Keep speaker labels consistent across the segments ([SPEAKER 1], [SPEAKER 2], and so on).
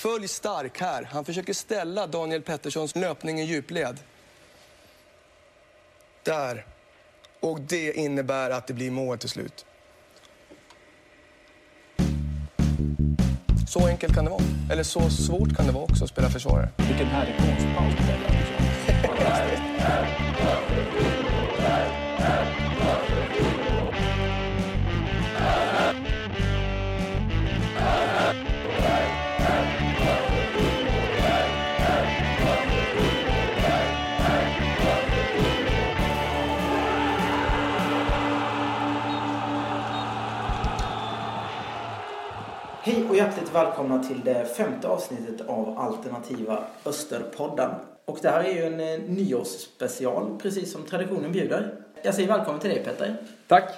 [SPEAKER 1] Följ stark här. Han försöker ställa Daniel Petterssons löpning i djupled. Där. Och det innebär att det blir mål till slut. Så enkelt kan det vara. Eller så svårt kan det vara också att spela försvarare.
[SPEAKER 2] Vilken härlig konstpaus
[SPEAKER 3] hjärtligt välkomna till det femte avsnittet av Alternativa Österpodden. Och det här är ju en eh, nyårsspecial, precis som traditionen bjuder. Jag säger välkommen till dig Petter.
[SPEAKER 2] Tack.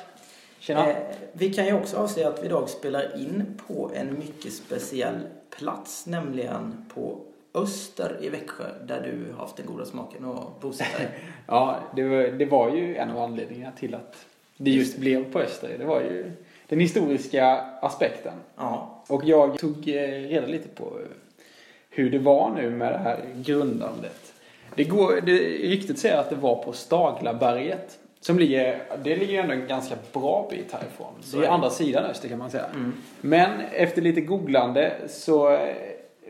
[SPEAKER 2] Tjena.
[SPEAKER 3] Eh, vi kan ju också avslöja att vi idag spelar in på en mycket speciell plats, nämligen på Öster i Växjö, där du har haft den goda smaken att bosätta dig.
[SPEAKER 2] Ja, det var, det var ju en av anledningarna till att det just blev på Öster. Det var ju den historiska aspekten.
[SPEAKER 3] Ja,
[SPEAKER 2] Och jag tog eh, reda lite på hur det var nu med det här grundandet. Det, går, det ryktet säger att det var på Staglaberget. Som ligger, det ligger ändå en ganska bra bit härifrån.
[SPEAKER 3] Så
[SPEAKER 2] det
[SPEAKER 3] är
[SPEAKER 2] andra sidan öster kan man säga.
[SPEAKER 3] Mm.
[SPEAKER 2] Men efter lite googlande så eh,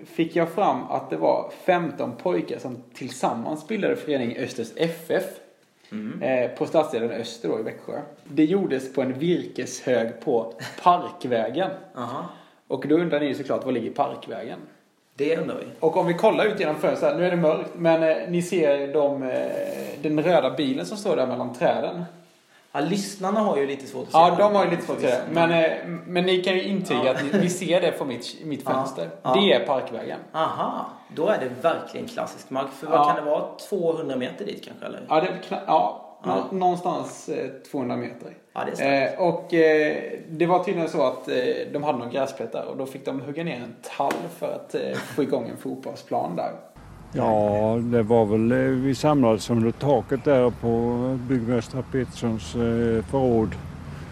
[SPEAKER 2] fick jag fram att det var 15 pojkar som tillsammans bildade föreningen Östers FF.
[SPEAKER 3] Mm.
[SPEAKER 2] Eh, på stadsdelen Öster då i Växjö. Det gjordes på en virkeshög på Parkvägen.
[SPEAKER 3] aha.
[SPEAKER 2] Och då undrar ni såklart, var ligger Parkvägen?
[SPEAKER 3] Det undrar vi.
[SPEAKER 2] Och om vi kollar ut genom fönstret, nu är det mörkt, men eh, ni ser de, eh, den röda bilen som står där mellan träden.
[SPEAKER 3] Ja, lyssnarna har ju lite svårt att se
[SPEAKER 2] Ja, de har ju lite svårt att se. Men, eh, men ni kan ju intyga
[SPEAKER 3] Ja.
[SPEAKER 2] att ni, ni ser det på mitt, mitt
[SPEAKER 3] Ja.
[SPEAKER 2] fönster.
[SPEAKER 3] Ja.
[SPEAKER 2] Det är Parkvägen.
[SPEAKER 3] Aha, då är det verkligen klassisk mark. För vad
[SPEAKER 2] Ja.
[SPEAKER 3] kan det vara? 200 meter dit kanske? Eller?
[SPEAKER 2] Ja, det är kna- ja,
[SPEAKER 3] Ja.
[SPEAKER 2] nå- någonstans eh, 200 meter.
[SPEAKER 3] Ja, det är.
[SPEAKER 2] Eh, och eh, det var tydligen så att eh, de hade någon gräsplätt där och då fick de hugga ner en tall för att eh, få igång en fotbollsplan där.
[SPEAKER 4] Ja, det var väl, eh, vi samlades under taket där på byggmästare Petterssons eh, förråd.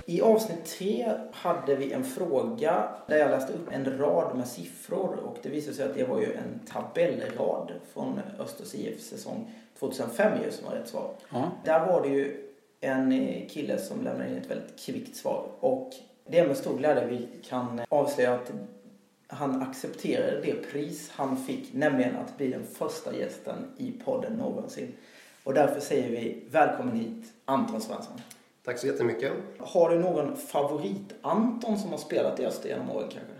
[SPEAKER 3] I avsnitt tre hade vi en fråga där jag läste upp en rad med siffror och det visade sig att det var ju en tabellrad från Östers IF säsong 2005 ju som var rätt svar.
[SPEAKER 2] Ja.
[SPEAKER 3] Där var det ju en eh, kille som lämnade in ett väldigt kvickt svar och det är med stor glädje vi kan avslöja att han accepterade det pris han fick, nämligen att bli den första gästen i podden någonsin. Och därför säger vi välkommen hit Anton Svensson.
[SPEAKER 5] Tack så jättemycket.
[SPEAKER 3] Har du någon favorit-Anton som har spelat i Öster genom åren kanske?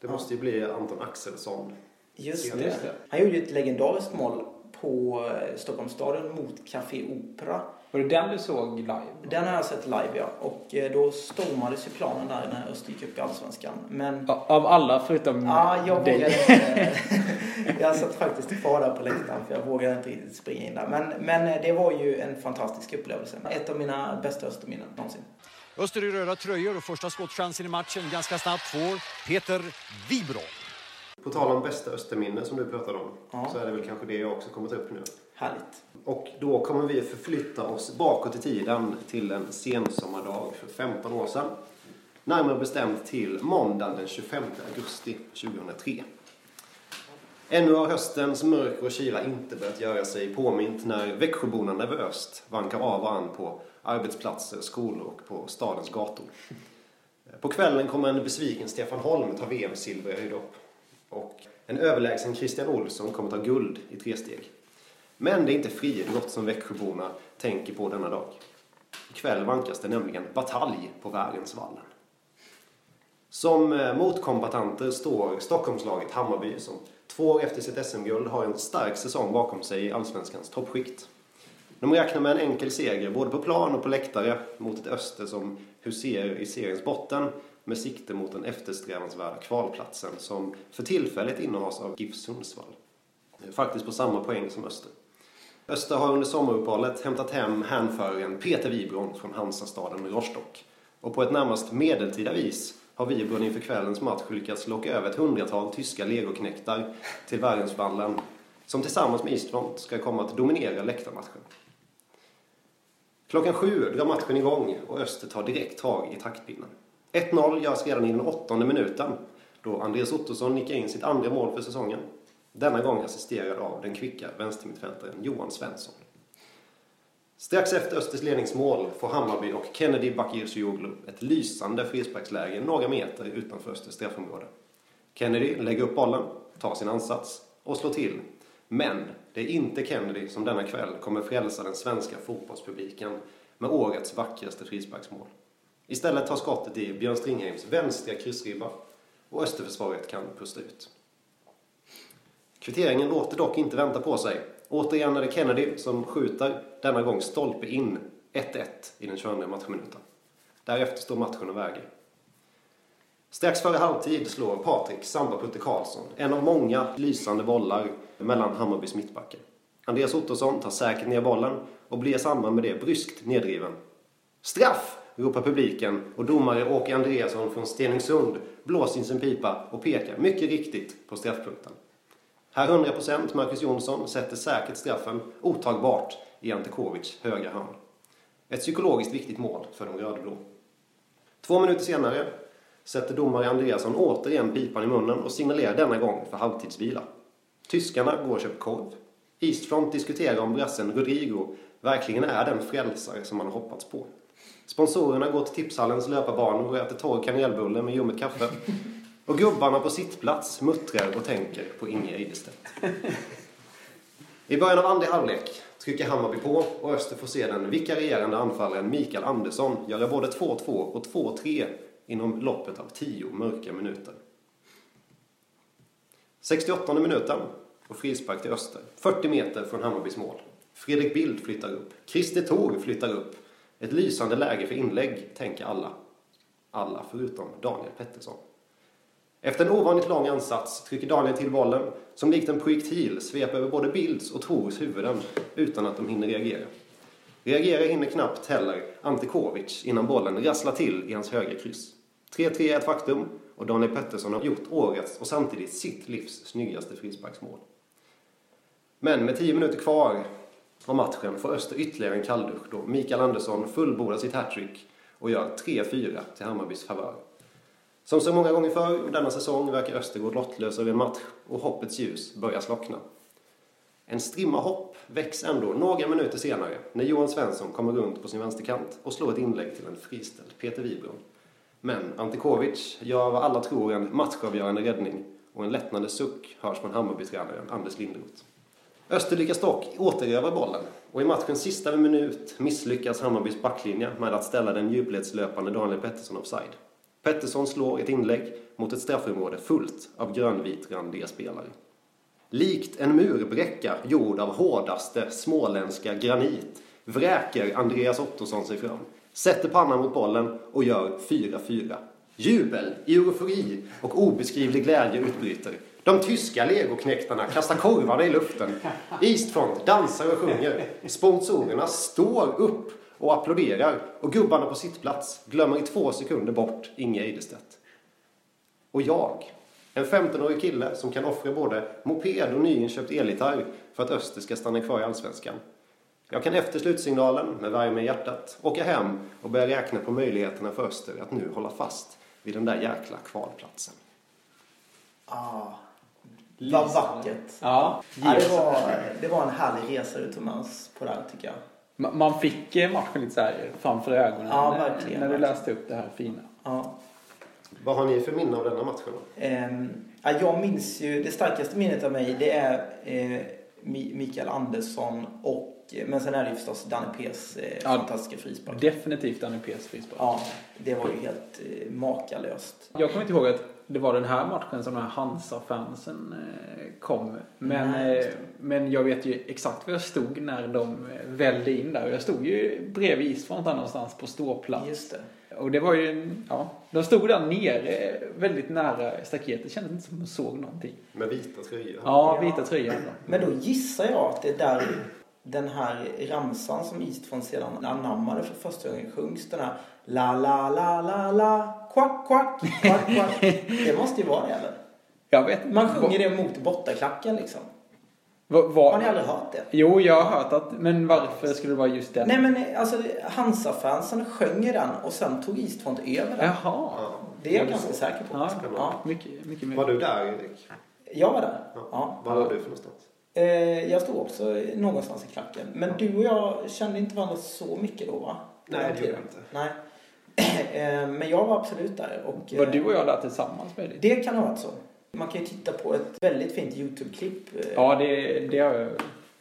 [SPEAKER 5] Det måste ju bli Anton Axelsson.
[SPEAKER 3] Just
[SPEAKER 5] Ja,
[SPEAKER 3] det.
[SPEAKER 2] just det.
[SPEAKER 3] Han gjorde ju ett legendariskt mål på eh, Stockholmsstadion mot Café Opera.
[SPEAKER 2] Var det den du såg live?
[SPEAKER 3] Den har jag sett live ja. Och eh, då stormades ju planen där när Öster gick upp i Allsvenskan. Men
[SPEAKER 2] Av alla förutom
[SPEAKER 3] Ja, jag
[SPEAKER 2] dig.
[SPEAKER 3] vågade inte. jag satt faktiskt kvar där på läktaren för jag vågade inte riktigt springa in där. Men, men eh, det var ju en fantastisk upplevelse. Ett av mina bästa Österminnen någonsin.
[SPEAKER 6] Öster i röda tröjor och första skottchansen i matchen ganska snabbt får Peter Wibron.
[SPEAKER 5] På tal om bästa Österminne som du pratade om
[SPEAKER 3] Ja.
[SPEAKER 5] så är det väl kanske det jag också kommer ta upp nu.
[SPEAKER 3] Härligt.
[SPEAKER 5] Och då kommer vi förflytta oss bakåt i tiden till en sensommardag för 15 år sedan. Närmare bestämt till måndagen den 25 augusti 2003. Ännu har höstens mörker och kyla inte börjat göra sig påmint när Växjöborna nervöst vankar av och an på arbetsplatser, skolor och på stadens gator. På kvällen kommer en besviken Stefan Holm ta VM-silver i höjdhopp. Och en överlägsen Christian Olsson kommer ta guld i tresteg. Men det är inte friidrott som Växjöborna tänker på denna dag. Ikväll vankas det nämligen batalj på Värensvallen. Som eh, motkombatanter står Stockholmslaget Hammarby som två år efter sitt SM-guld har en stark säsong bakom sig i Allsvenskans toppskikt. De räknar med en enkel seger både på plan och på läktare mot ett Öster som huserar i seriens botten med sikte mot den eftersträvansvärda kvalplatsen som för tillfället innehas av GIF Sundsvall. Faktiskt på samma poäng som Öster. Öster har under sommaruppehållet hämtat hem hänföraren Peter Wibron från Hansastaden Rostock. Och på ett närmast medeltida vis har Wibron inför kvällens match lyckats locka över ett hundratal tyska legoknektar till Värensvallen som tillsammans med Eastfront ska komma att dominera läktarmatchen. Klockan sju drar matchen igång och Öster tar direkt tag i taktpinnen. 1-0 görs redan i den åttonde minuten då Andreas Ottosson nickar in sitt andra mål för säsongen. Denna gång assisterad av den kvicka vänstermittfältaren Johan Svensson. Strax efter Östers ledningsmål får Hammarby och Kennedy Bakircioglu ett lysande frisparksläge några meter utanför Östers straffområde. Kennedy lägger upp bollen, tar sin ansats och slår till. Men det är inte Kennedy som denna kväll kommer frälsa den svenska fotbollspubliken med årets vackraste frisparksmål. Istället tar skottet i Björn Stringheims vänstra kryssribba och Österförsvaret kan pusta ut. Kvitteringen låter dock inte vänta på sig. Återigen är det Kennedy som skjuter, denna gång stolpe in 1-1 i den 22 matchminuten. Därefter står matchen och väger. Strax före halvtid slår Patrik Samba-Putte Karlsson en av många lysande bollar mellan Hammarbys mittbackar. Andreas Ottosson tar säkert ner bollen och blir i samband med det bryskt nedriven. Straff! Ropar publiken och domare Åke Andreasson från Stenungsund blåser in sin pipa och pekar mycket riktigt på straffpunkten. Här 100% Marcus Jonsson sätter säkert straffen otagbart i Antekovics högra hörn. Ett psykologiskt viktigt mål för de rödblå. Två minuter senare sätter domare Andreasson återigen pipan i munnen och signalerar denna gång för halvtidsvila. Tyskarna går och köper korv. Eastfront diskuterar om brassen Rodrigo verkligen är den frälsare som man har hoppats på. Sponsorerna går till tipshallens löparbanor och äter torr kanelbulle med ljummet kaffe. Och gubbarna på sittplats muttrar och tänker på Inge Eidestedt. I början av andra halvlek trycker Hammarby på och Öster får se den vikarierande anfallaren Mikael Andersson göra både 2-2 och 2-3 inom loppet av 10 mörka minuter. 68 minuten och frispark till Öster. 40 meter från Hammarbys mål. Fredrik Bild flyttar upp. Christer Thor flyttar upp. Ett lysande läge för inlägg, tänker alla. Alla förutom Daniel Pettersson. Efter en ovanligt lång ansats trycker Daniel till bollen som likt en projektil sveper över både Bilds och Tors huvuden utan att de hinner reagera. Reagera hinner knappt heller Antikovic innan bollen rasslar till i hans högra kryss. 3-3 är ett faktum och Daniel Pettersson har gjort årets och samtidigt sitt livs snyggaste frisparksmål. Men med 10 minuter kvar av matchen får Öster ytterligare en kalldusch då Mikael Andersson fullbordar sitt hattrick och gör 3-4 till Hammarbys favör. Som så många gånger förr denna säsong verkar Öster gå lottlös över en match och hoppets ljus börjar slockna. En strimma hopp väcks ändå några minuter senare när Johan Svensson kommer runt på sin vänsterkant och slår ett inlägg till en friställd Peter Wibron. Men Antikovic gör vad alla tror en matchavgörande räddning och en lättnande suck hörs från Hammarbytränaren Anders Lindroth. Öster lyckas dock återerövra bollen och i matchens sista minut misslyckas Hammarbys backlinje med att ställa den djupledslöpande Daniel Pettersson offside. Pettersson slår ett inlägg mot ett straffområde fullt av grönvitrandiga spelare. Likt en murbräcka gjord av hårdaste småländska granit vräker Andreas Ottosson sig fram, sätter pannan mot bollen och gör 4-4. Jubel, eufori och obeskrivlig glädje utbryter. De tyska legoknektarna kastar korvarna i luften. Eastfront dansar och sjunger. Sponsorerna står upp och applåderar och gubbarna på sittplats glömmer i två sekunder bort Inge Eidestedt. Och jag, en 15-årig kille som kan offra både moped och nyinköpt elgitarr för att Öster ska stanna kvar i Allsvenskan. Jag kan efter slutsignalen, med värme i hjärtat, åka hem och börja räkna på möjligheterna för Öster att nu hålla fast vid den där jäkla kvalplatsen.
[SPEAKER 3] Ah, vad vackert.
[SPEAKER 2] Ja,
[SPEAKER 3] Ja, det, var, det var en härlig resa du tog med oss på det här tycker jag.
[SPEAKER 2] Ma- Man fick eh, matchen lite så här framför ögonen
[SPEAKER 3] Ja,
[SPEAKER 2] när, du läste upp det här fina.
[SPEAKER 3] Ja.
[SPEAKER 5] Vad har ni för minne av denna matchen? då?
[SPEAKER 3] Ja, jag minns ju, det starkaste minnet av mig det är eh, Mikael Andersson och, men sen är det ju förstås Danne P's eh,
[SPEAKER 2] Ja.
[SPEAKER 3] fantastiska frispark.
[SPEAKER 2] Definitivt Danny P's frispark.
[SPEAKER 3] Ja, det var ju helt eh, makalöst.
[SPEAKER 2] Jag kommer inte ihåg att det var den här matchen som de här Hansa-fansen eh, kom. Men,
[SPEAKER 3] Nej,
[SPEAKER 2] men jag vet ju exakt var jag stod när de vällde in där. Jag stod ju bredvid Eastfront där någonstans på ståplats.
[SPEAKER 3] Just det.
[SPEAKER 2] Och det var ju, ja, de stod där nere väldigt nära staketet. Det kändes inte som att de såg någonting.
[SPEAKER 5] Med vita tröjor.
[SPEAKER 2] Ja, vita tröjor ändå.
[SPEAKER 3] Men då gissar jag att det är där den här ramsan som Eastfront sedan anammade för första gången sjungs. Den här la la la la la quack quack quack quack. Det måste ju vara det eller?
[SPEAKER 2] Jag vet.
[SPEAKER 3] Man sjunger det mot bortaklacken liksom.
[SPEAKER 2] Va, va,
[SPEAKER 3] Har ni aldrig hört det?
[SPEAKER 2] Jo, jag har hört att, men varför skulle det vara just den?
[SPEAKER 3] Nej men alltså Hansa-fansen sjöng den och sen tog Eastfront över den.
[SPEAKER 2] Jaha.
[SPEAKER 3] Det är jag ganska säker på.
[SPEAKER 2] Ja,
[SPEAKER 3] Ja.
[SPEAKER 2] mycket, mycket
[SPEAKER 5] Var
[SPEAKER 2] mer.
[SPEAKER 5] du där Erik?
[SPEAKER 3] Jag var där.
[SPEAKER 5] Ja.
[SPEAKER 3] Ja.
[SPEAKER 5] Var var du för någonstans?
[SPEAKER 3] Eh, Jag stod också någonstans i klacken. Men du och jag kände inte varandra så mycket då va?
[SPEAKER 5] Nej, det gjorde jag inte.
[SPEAKER 3] Nej. Eh, Men jag var absolut där. Och,
[SPEAKER 2] Var
[SPEAKER 3] eh,
[SPEAKER 2] du och jag där tillsammans med dig?
[SPEAKER 3] Det kan ha varit så. Man kan ju titta på ett väldigt fint YouTube-klipp. eh,
[SPEAKER 2] Ja, det, det har jag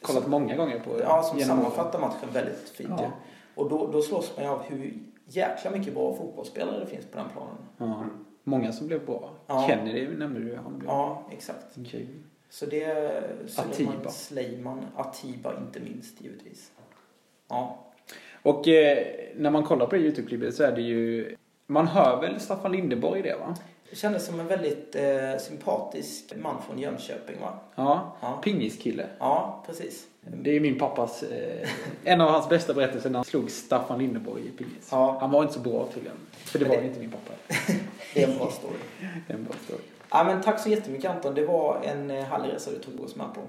[SPEAKER 2] kollat många gånger på.
[SPEAKER 3] Ja, som sammanfattar matchen väldigt fint.
[SPEAKER 2] Ja.
[SPEAKER 3] Och då, då slås man ju av hur jäkla mycket bra fotbollsspelare det finns på den planen.
[SPEAKER 2] Ja. Många som blev bra.
[SPEAKER 3] Ja.
[SPEAKER 2] Kennedy nämnde du. Han blev
[SPEAKER 3] Ja, exakt.
[SPEAKER 2] okej.
[SPEAKER 3] Så det är
[SPEAKER 2] Atiba.
[SPEAKER 3] Sleiman, Atiba inte minst givetvis. Ja.
[SPEAKER 2] Och eh, när man kollar på det YouTube-klippet så är det ju... Man hör väl Staffan Lindeborg i det va?
[SPEAKER 3] Det kändes som en väldigt eh, sympatisk man från Jönköping va?
[SPEAKER 2] Ja.
[SPEAKER 3] Ja.
[SPEAKER 2] Pingiskille.
[SPEAKER 3] Ja, precis.
[SPEAKER 2] Det är min pappas... Eh, en av hans bästa berättelser när han slog Staffan Lindeborg i pingis.
[SPEAKER 3] Ja.
[SPEAKER 2] Han var inte så bra tydligen. För det
[SPEAKER 3] Men
[SPEAKER 2] var
[SPEAKER 3] det-
[SPEAKER 2] inte min pappa.
[SPEAKER 3] Det är en bra story.
[SPEAKER 2] Det är en bra story.
[SPEAKER 3] Ja, men tack så jättemycket Anton. Det var en eh, härlig resa du tog oss med på.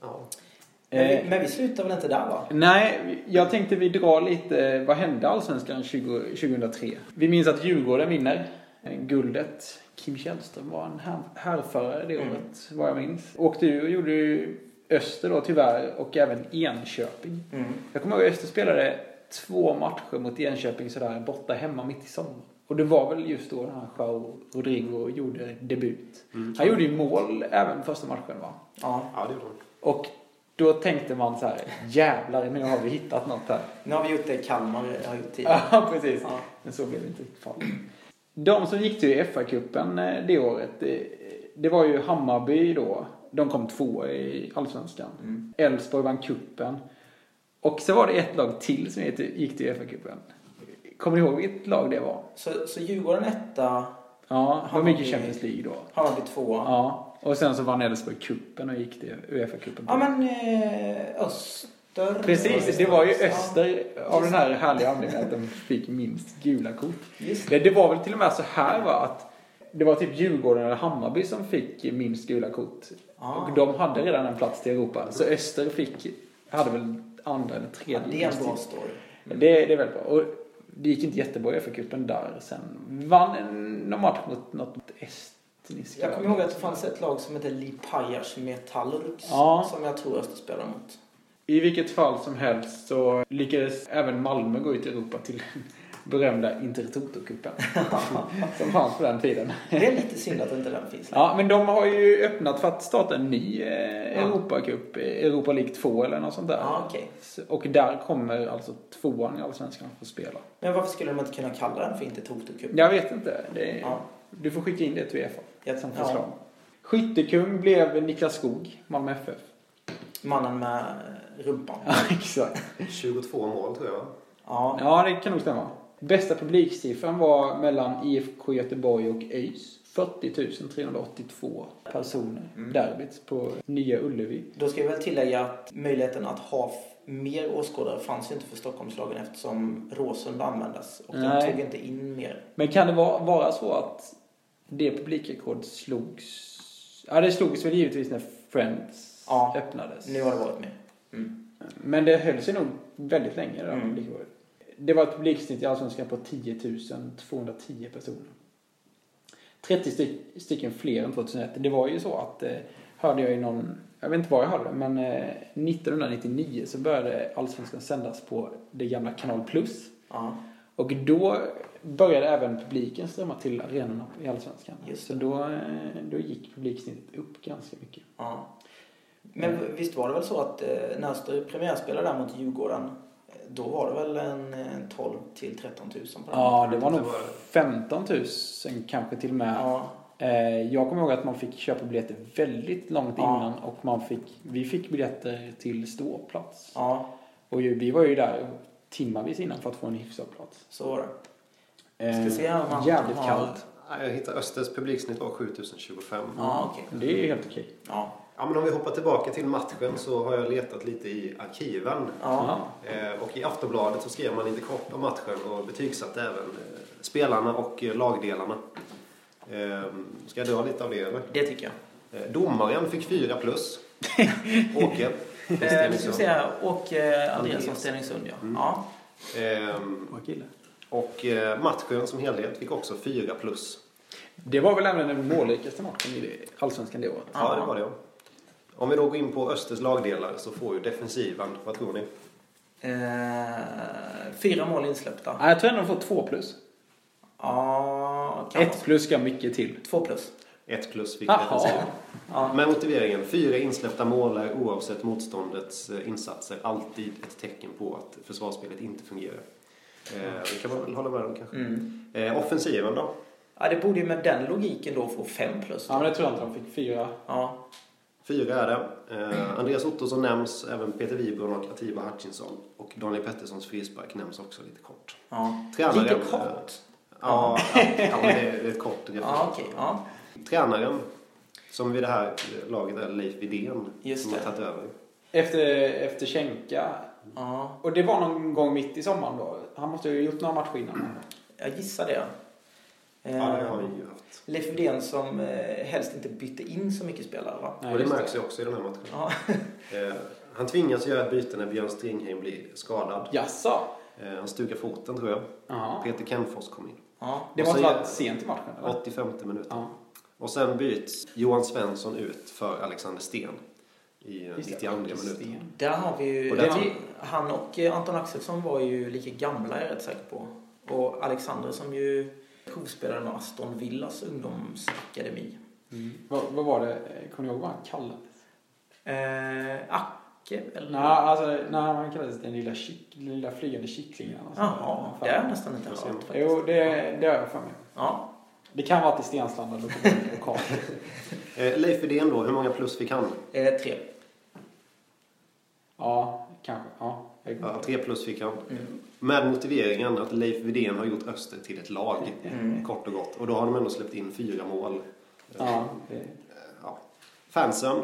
[SPEAKER 5] Ja.
[SPEAKER 3] Men,
[SPEAKER 2] Eh,
[SPEAKER 3] vi, men vi slutar väl inte där va?
[SPEAKER 2] Nej, jag tänkte vi drar lite, vad hände Allsvenskan 20, 2003? Vi minns att Djurgården vinner eh, guldet. Kim Källström var en här- härförare det
[SPEAKER 3] Mm.
[SPEAKER 2] året, vad jag minns. Åkte ur och gjorde ju Öster då tyvärr och även Enköping.
[SPEAKER 3] Mm.
[SPEAKER 2] Jag kommer ihåg att Öster spelade två matcher mot Enköping sådär borta hemma mitt i sommaren. Och det var väl just då den här Joao Rodrigo gjorde debut. Han gjorde ju mål även första matchen va?
[SPEAKER 3] Ja.
[SPEAKER 5] ja, det gjorde hon.
[SPEAKER 2] Och då tänkte man så här, jävlar nu har vi hittat något här.
[SPEAKER 3] Nu har vi gjort det Kalmar har gjort tidigare.
[SPEAKER 2] Ja, precis.
[SPEAKER 3] Ja.
[SPEAKER 2] Men så blev det inte riktigt fallet. De som gick till FA-cupen eh, det året, det, det var ju Hammarby då. De kom två i Allsvenskan.
[SPEAKER 3] Mm.
[SPEAKER 2] Elfsborg vann cupen. Och så var det ett lag till som gick till- FA-cupen. Kommer ni ihåg vilket lag det var?
[SPEAKER 3] Så, så Djurgården etta,
[SPEAKER 2] Ja, de gick i Champions League då.
[SPEAKER 3] Hammarby tvåa.
[SPEAKER 2] Ja, och sen så vann Elfsborg cupen och gick till Uefa-cupen.
[SPEAKER 3] Ja men eh, Öster.
[SPEAKER 2] Precis, det var ju
[SPEAKER 3] Ja,
[SPEAKER 2] Öster av den här härliga anledningen att de fick minst gula kort. Det, det var väl till och med så här va att det var typ Djurgården eller Hammarby som fick minst gula kort.
[SPEAKER 3] Ah.
[SPEAKER 2] Och de hade redan en plats till Europa. Så Öster fick, hade väl andra eller
[SPEAKER 3] Ja,
[SPEAKER 2] tredje.
[SPEAKER 3] det är en bra story.
[SPEAKER 2] Det, det är väldigt bra. Och det gick inte jättebra i FA-cupen där sen. Vann någon match mot något estniskt
[SPEAKER 3] Jag kommer ihåg att det fanns ett lag som hette Lipajas Metallurgs
[SPEAKER 2] Ja.
[SPEAKER 3] som jag tror Öster spelade mot.
[SPEAKER 2] I vilket fall som helst så lyckades även Malmö gå ut i Europa till den berömda Intertoto-cupen. som fanns på den tiden.
[SPEAKER 3] Det är lite synd att inte den finns längre.
[SPEAKER 2] Ja, men de har ju öppnat för att starta en ny eh, Europacup, eh, Europa League 2 eller något sånt där.
[SPEAKER 3] Ja, okej.
[SPEAKER 2] Så- Och där kommer alltså tvåan i Allsvenskan att få spela.
[SPEAKER 3] Men varför skulle de inte kunna kalla den för Intertoto-cup?
[SPEAKER 2] Jag vet inte. Det,
[SPEAKER 3] Ja.
[SPEAKER 2] Du får skicka in det till Uefa
[SPEAKER 3] Jag-
[SPEAKER 2] som
[SPEAKER 3] ja.
[SPEAKER 2] förslag. Skyttekung blev Niklas Skog, Malmö FF.
[SPEAKER 3] Mannen med rumpan.
[SPEAKER 2] Ja, exakt.
[SPEAKER 5] 22 mål tror jag.
[SPEAKER 3] Ja.
[SPEAKER 2] Ja, det kan nog stämma. Bästa publiksiffran var mellan IFK Göteborg och ÖIS. 40 382 personer. Derbyt på Nya Ullevi.
[SPEAKER 3] Då ska jag väl tillägga att möjligheten att ha mer åskådare fanns ju inte för Stockholmslagen eftersom Råsunda användes. Och
[SPEAKER 2] Nej.
[SPEAKER 3] den tog inte in mer.
[SPEAKER 2] Men kan det vara, vara så att det publikrekord slogs... Ja, det slogs väl givetvis när Friends
[SPEAKER 3] Ja.
[SPEAKER 2] öppnades.
[SPEAKER 3] Nu har det varit mer. Mm.
[SPEAKER 2] Men det höll sig nog väldigt länge det där
[SPEAKER 3] Mm.
[SPEAKER 2] Det var ett publiksnitt i Allsvenskan på 10 210 personer. 30 styck, stycken fler än 2001. Det var ju så att, eh, hörde jag i någon, jag vet inte var jag hörde det, men eh, 1999 så började Allsvenskan sändas på det gamla Kanal Plus.
[SPEAKER 3] Ja.
[SPEAKER 2] Och då började även publiken strömma till arenorna i Allsvenskan.
[SPEAKER 3] Just
[SPEAKER 2] Så då, eh, då gick publiksnittet upp ganska mycket.
[SPEAKER 3] Ja. Men visst var det väl så att eh, när Öster premiärspelade där mot Djurgården eh, då var det väl en, en 12 till 13 000 på den?
[SPEAKER 2] Ja, det var nog
[SPEAKER 5] Det var
[SPEAKER 2] 15 000 kanske till och med.
[SPEAKER 3] Ja.
[SPEAKER 2] Eh, Jag kommer ihåg att man fick köpa biljetter väldigt långt
[SPEAKER 3] Ja.
[SPEAKER 2] innan och man fick, vi fick biljetter till ståplats.
[SPEAKER 3] ja,
[SPEAKER 2] Och vi var ju där timmarvis innan för att få en hyfsad plats.
[SPEAKER 3] så var det.
[SPEAKER 2] Eh,
[SPEAKER 3] Ska se om han
[SPEAKER 2] jävligt
[SPEAKER 3] har-
[SPEAKER 2] kallt.
[SPEAKER 5] Nej, Jag hittade Östers publiksnitt var 7025.
[SPEAKER 3] Ja, okej.
[SPEAKER 2] Det är helt okej.
[SPEAKER 3] Ja.
[SPEAKER 5] Ja, men om vi hoppar tillbaka till matchen så har jag letat lite i arkiven.
[SPEAKER 3] Ja.
[SPEAKER 5] Eh, och i Aftonbladet så skrev man lite kort om matchen och betygsatte även eh, spelarna och eh, lagdelarna. Eh, ska jag dra lite av det eller?
[SPEAKER 3] Det tycker jag.
[SPEAKER 5] Eh, domaren fick 4 plus. Åke.
[SPEAKER 3] Eh, vi ska här. Åke Andreasson,
[SPEAKER 5] Andreas.
[SPEAKER 3] Stenungsund ja.
[SPEAKER 5] Mm.
[SPEAKER 3] ja.
[SPEAKER 5] Ehm,
[SPEAKER 2] kille.
[SPEAKER 5] och eh, matchen som helhet fick också 4 plus.
[SPEAKER 2] Det var väl även den målrikaste matchen i Allsvenskan det året?
[SPEAKER 5] Ja, det var det. Om vi då går in på Östers lagdelar så får ju defensiven, vad tror ni?
[SPEAKER 3] Eh, fyra mål insläppta.
[SPEAKER 2] Ja, jag tror ändå de får två plus.
[SPEAKER 3] Ja, kan
[SPEAKER 2] Ett plus ska mycket till.
[SPEAKER 3] Två plus.
[SPEAKER 5] 1 plus fick defensiven.
[SPEAKER 3] Ja.
[SPEAKER 5] Med motiveringen, fyra insläppta mål är oavsett motståndets eh, insatser alltid ett tecken på att försvarsspelet inte fungerar. Eh, det kan man väl hålla med om kanske.
[SPEAKER 3] Mm.
[SPEAKER 5] Eh, offensiven då?
[SPEAKER 3] ja, det borde ju med den logiken då få fem plus.
[SPEAKER 2] Ja, men det tror jag inte de fick. Fyra.
[SPEAKER 3] Ja.
[SPEAKER 5] Fyra är det. Eh, Andreas Ottosson nämns, även Peter Wiberg och Atiba Hutchinson. Och Daniel Petterssons frispark nämns också lite kort.
[SPEAKER 3] ja.
[SPEAKER 5] Tränaren,
[SPEAKER 3] Lite
[SPEAKER 5] eh,
[SPEAKER 3] kort.
[SPEAKER 5] Ja, ja, ja men det är ett kort.
[SPEAKER 3] Ja, okej. Ja.
[SPEAKER 5] Tränaren, som vid det här laget är Leif Widén,
[SPEAKER 3] Just
[SPEAKER 5] som har tagit över.
[SPEAKER 2] Efter, efter Schenka.
[SPEAKER 3] ja.
[SPEAKER 2] Och det var någon gång mitt i sommaren då. Han måste ju ha gjort några matcher innan.
[SPEAKER 3] Jag gissar det. Eh,
[SPEAKER 5] Ja, det har vi ju haft.
[SPEAKER 3] Leif Widén som eh, helst inte bytte in så mycket spelare va?
[SPEAKER 2] Nej,
[SPEAKER 5] och det märks ju också i den här matchen.
[SPEAKER 3] Ja.
[SPEAKER 5] Eh, han tvingas göra ett byte när Björn Stringheim blir skadad.
[SPEAKER 2] Jaså?
[SPEAKER 5] Han stukar foten tror jag.
[SPEAKER 2] Ja.
[SPEAKER 5] Peter Kenfors kom in.
[SPEAKER 3] ja.
[SPEAKER 2] Det måste
[SPEAKER 5] så-
[SPEAKER 2] varit sent i matchen eller?
[SPEAKER 5] 85 minuter.
[SPEAKER 2] Ja.
[SPEAKER 5] Och sen byts Johan Svensson ut för Alexander Sten i eh,
[SPEAKER 2] Just det,
[SPEAKER 5] 92 minuten.
[SPEAKER 3] Där har vi ju...
[SPEAKER 5] Och där-
[SPEAKER 3] han och Anton Axelsson var ju lika gamla är jag rätt säker på. Och Alexander som ju provspelade med Aston Villas ungdomsakademi.
[SPEAKER 2] Mm. Vad, vad var det? Kommer ni ihåg vad han kallades?
[SPEAKER 3] Eh, Acke eller?
[SPEAKER 2] Nej, alltså, nej, han kallades den lilla, kick, lilla flygande kycklingen.
[SPEAKER 3] Jaha, det har jag nästan inte hört faktiskt.
[SPEAKER 2] Jo, det, det har jag för mig.
[SPEAKER 3] Ja.
[SPEAKER 2] Det kan vara till Stenslanda lokal.
[SPEAKER 5] Eh, Leif Widén då, hur många plus fick han?
[SPEAKER 3] Eh, tre.
[SPEAKER 2] Ja, kanske. Ja,
[SPEAKER 5] Ja, tre plus fick han.
[SPEAKER 3] Mm.
[SPEAKER 5] Med motiveringen att Leif Widén har gjort Öster till ett lag.
[SPEAKER 3] Mm.
[SPEAKER 5] Kort och gott. Och då har de ändå släppt in fyra mål.
[SPEAKER 2] ja,
[SPEAKER 5] Ja. Fansen,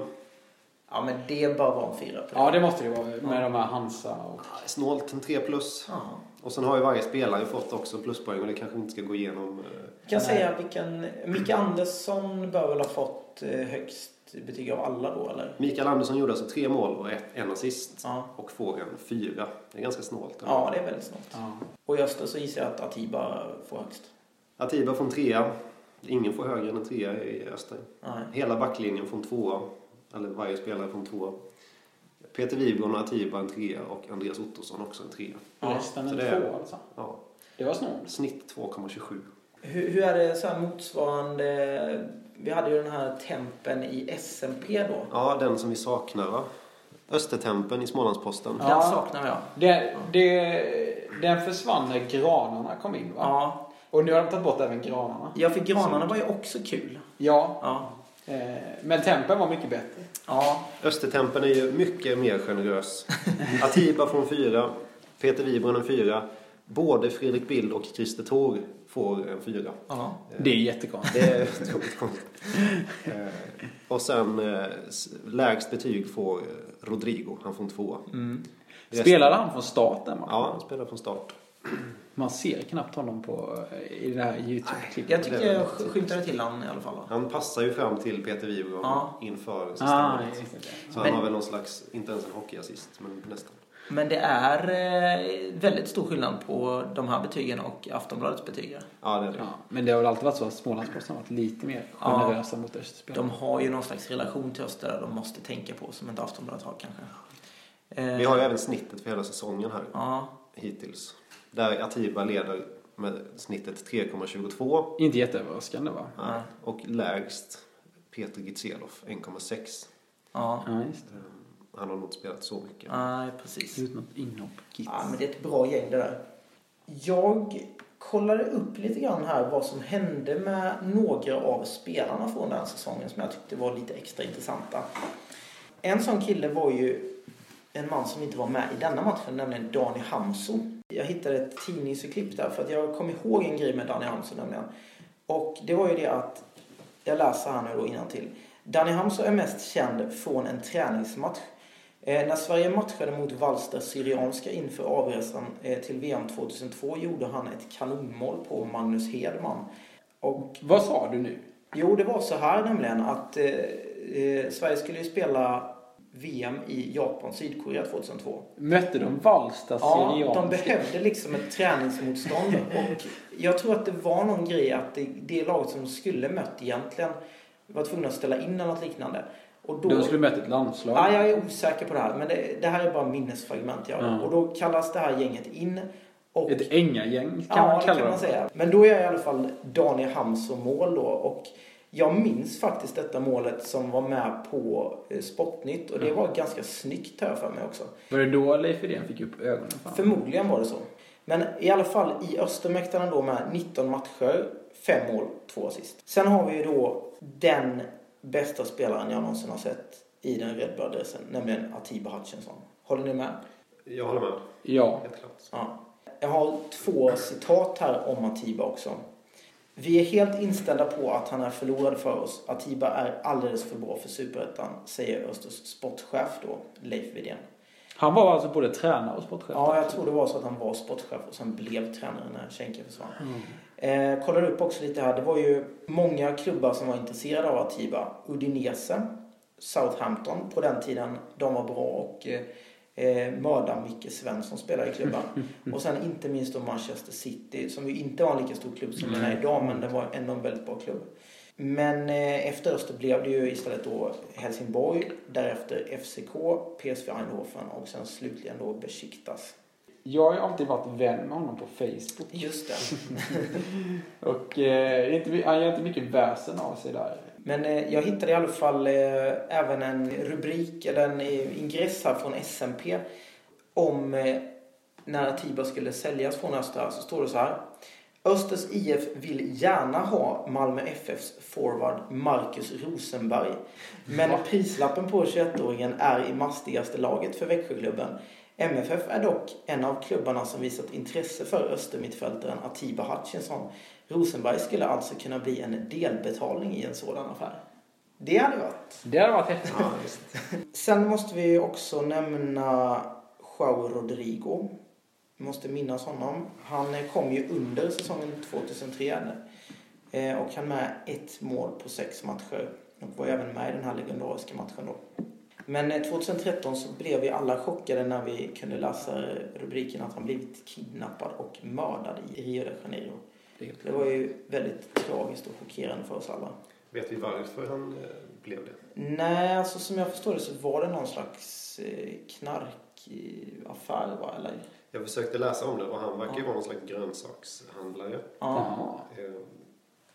[SPEAKER 3] Ja, men det bör vara en fyra
[SPEAKER 2] ja, det måste det vara med de här Hansa och...
[SPEAKER 5] snålt en tre plus.
[SPEAKER 3] Ja.
[SPEAKER 5] Och sen har ju varje spelare fått också pluspoäng och det kanske inte ska gå igenom. eh,
[SPEAKER 3] Jag kan
[SPEAKER 2] Nej.
[SPEAKER 3] säga vilken... Micke Andersson bör väl ha fått eh, högst betyg av alla då, eller?
[SPEAKER 5] Mikael Andersson gjorde alltså tre mål och ett, en assist.
[SPEAKER 3] Ja.
[SPEAKER 5] Och får en fyra. Det är ganska snålt.
[SPEAKER 3] Ja, det är väldigt snabbt.
[SPEAKER 2] Ja.
[SPEAKER 3] Och i Öster så gissar jag att Atiba får högst.
[SPEAKER 5] Atiba får en trea. Ingen får högre än en trea i Öster.
[SPEAKER 3] Nej.
[SPEAKER 5] Hela backlinjen får en tvåa. Eller varje spelare får en tvåa. Peter Wibron och Atiba en trea och Andreas Ottosson också en trea.
[SPEAKER 3] Ja,
[SPEAKER 5] så
[SPEAKER 2] en
[SPEAKER 5] det är-
[SPEAKER 2] två alltså.
[SPEAKER 5] Ja.
[SPEAKER 2] Det var snålt.
[SPEAKER 5] Snitt 2,27.
[SPEAKER 3] Hur, hur är det så här motsvarande... Vi hade ju den här tempen i SMP då.
[SPEAKER 5] Ja, den som vi saknar va? Östertempen i Smålandsposten.
[SPEAKER 2] Ja.
[SPEAKER 3] Den saknar jag.
[SPEAKER 2] Det, det, den försvann när granarna kom in va?
[SPEAKER 3] Ja.
[SPEAKER 2] Och nu har de tagit bort även granarna.
[SPEAKER 3] Ja, för granarna var ju också kul.
[SPEAKER 2] Ja,
[SPEAKER 3] Ja.
[SPEAKER 2] eh, men tempen var mycket bättre.
[SPEAKER 3] Ja.
[SPEAKER 5] Östertempen är ju mycket mer generös. Atiba får en fyra. Peter Wibron en fyra. Både Fredrik Bild och Christer Thor får en fyra.
[SPEAKER 3] ja.
[SPEAKER 2] Det är jättekonstigt.
[SPEAKER 5] Det är otroligt konstigt. Eh, Och sen eh, lägst betyg får eh, Rodrigo. Han får en tvåa.
[SPEAKER 3] Mm.
[SPEAKER 2] Spelade han från starten?
[SPEAKER 5] Ja, han spelar från start.
[SPEAKER 2] Man ser knappt honom på, eh, i det här YouTube-klippet.
[SPEAKER 3] Jag tycker jag sk- skymtade till han i alla fall.
[SPEAKER 5] Han passar ju fram till Peter Wibron
[SPEAKER 3] Ja.
[SPEAKER 5] inför sista
[SPEAKER 2] Ah.
[SPEAKER 5] Så
[SPEAKER 3] Men-
[SPEAKER 5] han har väl någon slags, inte ens en hockeyassist, men nästan.
[SPEAKER 3] Men det är eh, väldigt stor skillnad på de här betygen och Aftonbladets betyg.
[SPEAKER 5] Ja, det är det.
[SPEAKER 2] Ja, men det har väl alltid varit så att Smålandsposten har varit lite mer
[SPEAKER 3] Ja.
[SPEAKER 2] generösa mot Österspelarna.
[SPEAKER 3] De har ju någon slags relation till Öster där de måste tänka på som inte Aftonbladet har kanske. Eh,
[SPEAKER 5] Vi har ju även snittet för hela säsongen här
[SPEAKER 3] Ja,
[SPEAKER 5] hittills. Där Atiba leder med snittet 3,22.
[SPEAKER 2] Inte jätteöverraskande va?
[SPEAKER 3] Nej.
[SPEAKER 5] Och lägst Peter Gitzelov 1,6.
[SPEAKER 3] ja.
[SPEAKER 2] Ja, just det.
[SPEAKER 5] Han har nog inte spelat så mycket.
[SPEAKER 3] Nej, precis.
[SPEAKER 2] Ut något inhopp.
[SPEAKER 3] Ja, men det är ett bra gäng det där. Jag kollade upp lite grann här vad som hände med några av spelarna från den här säsongen som jag tyckte var lite extra intressanta. En sån kille var ju en man som inte var med i denna matchen, nämligen Dani Hamso. Jag hittade ett tidningsurklipp där för att jag kom ihåg en grej med Dani Hamso nämligen. Och det var ju det att, jag läser här nu då till. Dani Hamso är mest känd från en träningsmatch Eh, när Sverige matchade mot Valster Syrianska inför avresan eh, till VM 2002 gjorde han ett kanonmål på Magnus Hedman. Och
[SPEAKER 2] Vad sa du nu?
[SPEAKER 3] jo, det var så här nämligen att eh, eh, Sverige skulle ju spela VM i Japan, Sydkorea 2002.
[SPEAKER 2] Mötte de Valsta
[SPEAKER 3] Ja, de behövde liksom ett träningsmotstånd. Och jag tror att det var någon grej att det, det laget som de skulle mött egentligen var tvungna att ställa in eller något liknande. Och då,
[SPEAKER 2] De skulle mött ett landslag.
[SPEAKER 3] ja, jag är osäker på det här, men det, det här är bara minnesfragment.
[SPEAKER 2] Ja.
[SPEAKER 3] Och då kallas det här gänget in. Och,
[SPEAKER 2] Ett ängagäng kan
[SPEAKER 3] ja,
[SPEAKER 2] man
[SPEAKER 3] det
[SPEAKER 2] kalla
[SPEAKER 3] kan man
[SPEAKER 2] det.
[SPEAKER 3] säga. Men då är jag i alla fall Daniel Hamson mål då. Och jag minns faktiskt detta målet som var med på eh, Sportnytt. Och det var ganska snyggt här för mig också.
[SPEAKER 2] Var det då Leif Widén fick upp ögonen honom?
[SPEAKER 3] Förmodligen var det så. Men i alla fall i Östermäktarna då med 19 matcher, 5 mål, 2 assist. Sen har vi ju då den bästa spelaren jag någonsin har sett i den rödblå dressen, nämligen Atiba Hutchinson. Håller ni med?
[SPEAKER 5] Jag håller med.
[SPEAKER 2] Ja.
[SPEAKER 5] Helt klart.
[SPEAKER 3] Ja. Jag har två citat här om Atiba också. Vi är helt inställda på att han är förlorad för oss. Atiba är alldeles för bra för Superettan, säger Östers sportchef då, Leif Widén.
[SPEAKER 2] Han var alltså både tränare och sportchef?
[SPEAKER 3] Ja, jag tror det var så att han var sportchef och sen blev tränare när Schenker försvann. Eh, kollade upp också lite här. Det var ju många klubbar som var intresserade av Atiba. Udinese, Southampton på den tiden. De var bra och eh, eh, mördade Micke Svensson spelade i klubban. och sen inte minst då Manchester City som ju inte var en lika stor klubb som den är idag men det var ändå en väldigt bra klubb. Men eh, efter Öster blev det ju istället då Helsingborg, därefter FCK, PSV Eindhoven och sen slutligen då Besiktas.
[SPEAKER 2] Jag har ju alltid varit vän med honom på Facebook.
[SPEAKER 3] Just det.
[SPEAKER 2] Och eh, inte, han gör inte mycket väsen av sig där.
[SPEAKER 3] Men eh, jag hittade i alla fall eh, även en rubrik, eller en eh, ingress här från SMP om när Atiba skulle säljas från Östra så står det så här. Östers IF vill gärna ha Malmö FFs forward Marcus Rosenberg. Men prislappen på 21-åringen är i mastigaste laget för Växjöklubben. MFF är dock en av klubbarna som visat intresse för Östermittfältaren Atiba Hutchinson. Rosenberg skulle alltså kunna bli en delbetalning i en sådan affär. Det hade varit.
[SPEAKER 2] Det hade varit häftigt.
[SPEAKER 5] Ja.
[SPEAKER 3] Sen måste vi också nämna Joao Rodrigo. Vi måste minnas honom. Han kom ju under säsongen 2003 eh, och han med ett mål på sex matcher. Och var även med i den här legendariska matchen då. Men eh, 2013 så blev vi alla chockade när vi kunde läsa rubriken att han blivit kidnappad och mördad i Rio de Janeiro. Det var ju väldigt tragiskt och chockerande för oss alla.
[SPEAKER 5] Vet vi varför han eh, blev det?
[SPEAKER 3] Nej, alltså som jag förstår det så var det någon slags eh, knarkaffär va? Eller?
[SPEAKER 5] Jag försökte läsa om det och han verkar ju vara någon slags grönsakshandlare.
[SPEAKER 3] Ja.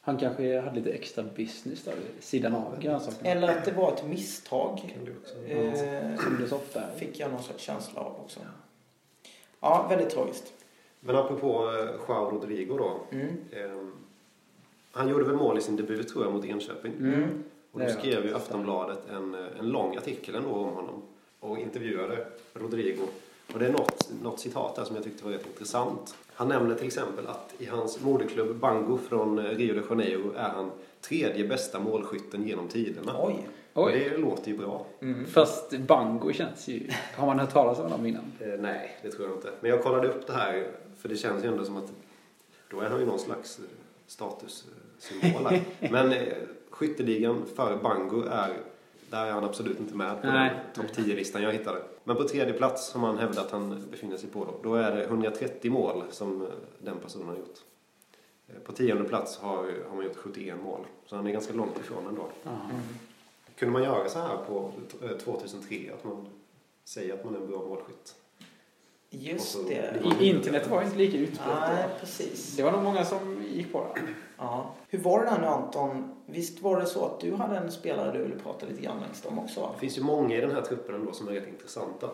[SPEAKER 2] Han kanske hade lite extra business där vid sidan av grönsakerna.
[SPEAKER 3] Eller att det var ett misstag.
[SPEAKER 5] kan du också.
[SPEAKER 3] Eh,
[SPEAKER 2] Som det så ofta
[SPEAKER 3] fick jag någon slags känsla av också. Ja, väldigt tragiskt.
[SPEAKER 5] Men apropå eh, Joao Rodrigo då.
[SPEAKER 3] Mm.
[SPEAKER 5] Eh, han gjorde väl mål i sin debut tror jag mot Enköping.
[SPEAKER 3] Mm.
[SPEAKER 5] Och då skrev ju Aftonbladet en, eh, en lång artikel ändå om honom. Och intervjuade Rodrigo. Och det är något, något citat där som jag tyckte var rätt intressant. Han nämner till exempel att i hans moderklubb Bango från eh, Rio de Janeiro är han tredje bästa målskytten genom tiderna.
[SPEAKER 3] Oj.
[SPEAKER 2] Oj.
[SPEAKER 5] det låter ju bra.
[SPEAKER 2] Fast Bango känns ju... Har man hört talas om dem innan?
[SPEAKER 5] Eh, nej, det tror jag inte. Men jag kollade upp det här för det känns ju ändå som att då är han ju någon slags eh, statussymbol här. Men eh, skytteligan för Bango är, där är han absolut inte med på
[SPEAKER 2] Nej.
[SPEAKER 5] den topp 10-listan jag hittade. Men på tredje plats som han hävdar att han befinner sig på då, då är det 130 mål som eh, den personen har gjort. Eh, På tionde plats har, har man gjort 71 mål. Så han är ganska långt ifrån ändå. Kunde man göra så här på eh, 2003? Att man säger att man är en bra målskytt?
[SPEAKER 3] Just det.
[SPEAKER 2] I, internet var inte lika utbrett
[SPEAKER 3] Nej, precis.
[SPEAKER 2] Det var nog många som gick på det.
[SPEAKER 3] Ja. Hur var det där nu Anton? Visst var det så att du hade en spelare du ville prata lite grann längst om också?
[SPEAKER 5] Det finns ju många i den här truppen ändå som är rätt intressanta.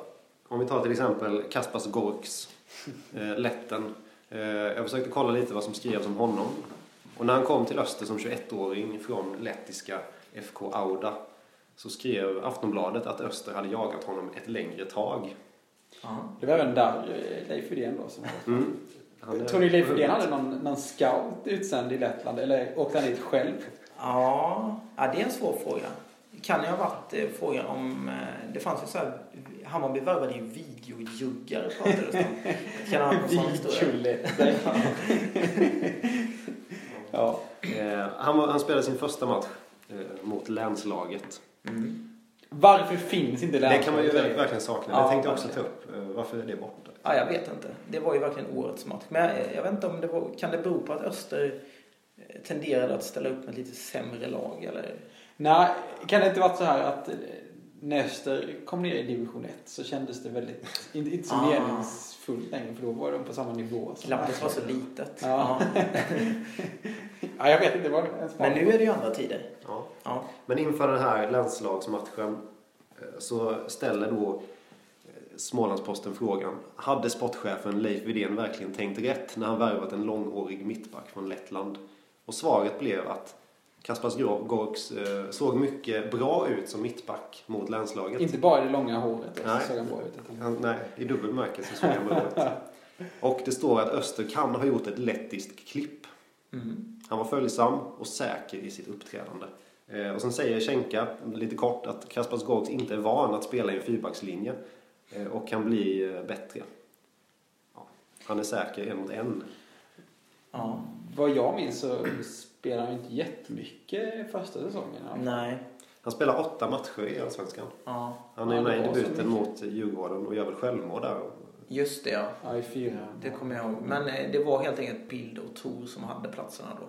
[SPEAKER 5] Om vi tar till exempel Kaspars Gorks, eh, letten. Eh, jag försökte kolla lite vad som skrevs om honom. Och när han kom till Öster som 21-åring från lettiska FK Auda så skrev Aftonbladet att Öster hade jagat honom ett längre tag.
[SPEAKER 3] Ja.
[SPEAKER 2] Det var även där eh, Leif Widén då som
[SPEAKER 5] Mm.
[SPEAKER 2] Tror ni Leif Widén hade någon, någon scout utsänd i Lettland? Eller åkte han dit själv?
[SPEAKER 3] Ja, ja, det är en svår fråga. Kan ju ha varit eh, frågan om... Eh, det fanns ju så här... Hammarby värvade ju videojuggar pratades det om. Kan det ha någon sån historia?
[SPEAKER 2] Ja.
[SPEAKER 5] Eh, han, han spelade sin första match eh, mot länslaget.
[SPEAKER 3] Mm.
[SPEAKER 2] Varför finns inte
[SPEAKER 5] Det kan man ju verkligen sakna.
[SPEAKER 3] Ja,
[SPEAKER 5] det tänkte jag också ta upp. Eh, Varför är det borta?
[SPEAKER 3] Ja, jag vet inte. Det var ju verkligen årets match. Men jag, jag vet inte om det var... Kan det bero på att Öster tenderade att ställa upp med lite sämre lag eller?
[SPEAKER 2] Nej, kan det inte varit så här att eh, när Öster kom ner i division 1 så kändes det väldigt, inte, inte så
[SPEAKER 3] Ah.
[SPEAKER 2] meningsfullt längre för då var de på samma nivå.
[SPEAKER 3] Glappet var så litet.
[SPEAKER 2] Ja. Ja, jag vet inte. Det var smak.
[SPEAKER 3] Men nu är det ju andra tider.
[SPEAKER 5] Ja.
[SPEAKER 3] Ja.
[SPEAKER 5] Men inför den här landslagsmatchen eh, så ställer då eh, Smålandsposten frågan. Hade sportchefen Leif Widén verkligen tänkt rätt när han värvat en långhårig mittback från Lettland? Och svaret blev att Kaspars Gorks eh, såg mycket bra ut som mittback mot landslaget.
[SPEAKER 2] Inte bara det långa håret.
[SPEAKER 5] Nej.
[SPEAKER 2] Såg han bra ut.
[SPEAKER 5] Han, nej, i dubbel bemärkelse såg han bra ut. Och det står att Öster kan ha gjort ett lettiskt klipp.
[SPEAKER 3] Mm.
[SPEAKER 5] Han var följsam och säker i sitt uppträdande. Eh, och sen säger Schenka lite kort att Kaspars Gorgs inte är van att spela i en fyrbackslinje eh, och kan bli bättre. Ja, han är säker en mot en.
[SPEAKER 3] Ja.
[SPEAKER 2] Vad jag minns så spelade han inte jättemycket första säsongen. Ja.
[SPEAKER 3] Nej.
[SPEAKER 5] Han spelar åtta matcher i Allsvenskan.
[SPEAKER 3] Ja.
[SPEAKER 5] Han är
[SPEAKER 2] Ja,
[SPEAKER 5] med i debuten mot Djurgården och gör väl självmål där.
[SPEAKER 3] Just det, ja.
[SPEAKER 2] Ja, i fyra.
[SPEAKER 3] Det kommer jag ihåg. Men eh, det var helt enkelt Bild och Tor som hade platserna då.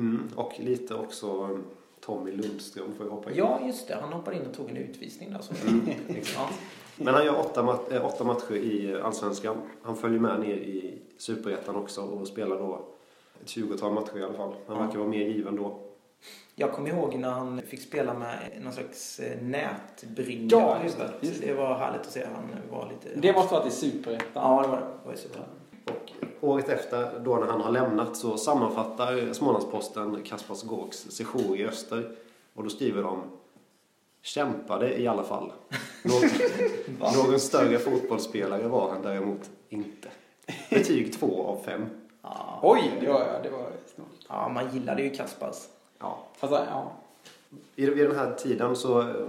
[SPEAKER 5] Mm, och lite också eh, Tommy Lundström får jag hoppa in.
[SPEAKER 3] Ja, just det. Han hoppade in och tog en utvisning där. Så. ja.
[SPEAKER 5] Men han gör åtta, mat- eh, åtta matcher i Allsvenskan. Han följer med ner i Superettan också och spelar då ett 20-tal matcher i alla fall. Han
[SPEAKER 3] Ja.
[SPEAKER 5] verkar vara mer given då.
[SPEAKER 3] Jag kommer ihåg när han fick spela med någon slags eh, nätbrynja
[SPEAKER 2] Ja, just det, just det.
[SPEAKER 3] Det var härligt att se. Han var lite...
[SPEAKER 2] Det måste varit i superettan.
[SPEAKER 3] Ja, det var det. Det var.
[SPEAKER 5] Och året efter, då när han har lämnat, så sammanfattar Smålandsposten Kaspars Gorks sejour i Öster. Och då skriver de Kämpade i alla fall. Någon, någon större fotbollsspelare var han däremot inte. Betyg två av fem.
[SPEAKER 3] Ja.
[SPEAKER 2] Oj, det var, det var snålt.
[SPEAKER 3] ja, man gillade ju Kaspars.
[SPEAKER 5] Ja.
[SPEAKER 2] Fast, ja.
[SPEAKER 5] I, vid den här tiden så eh,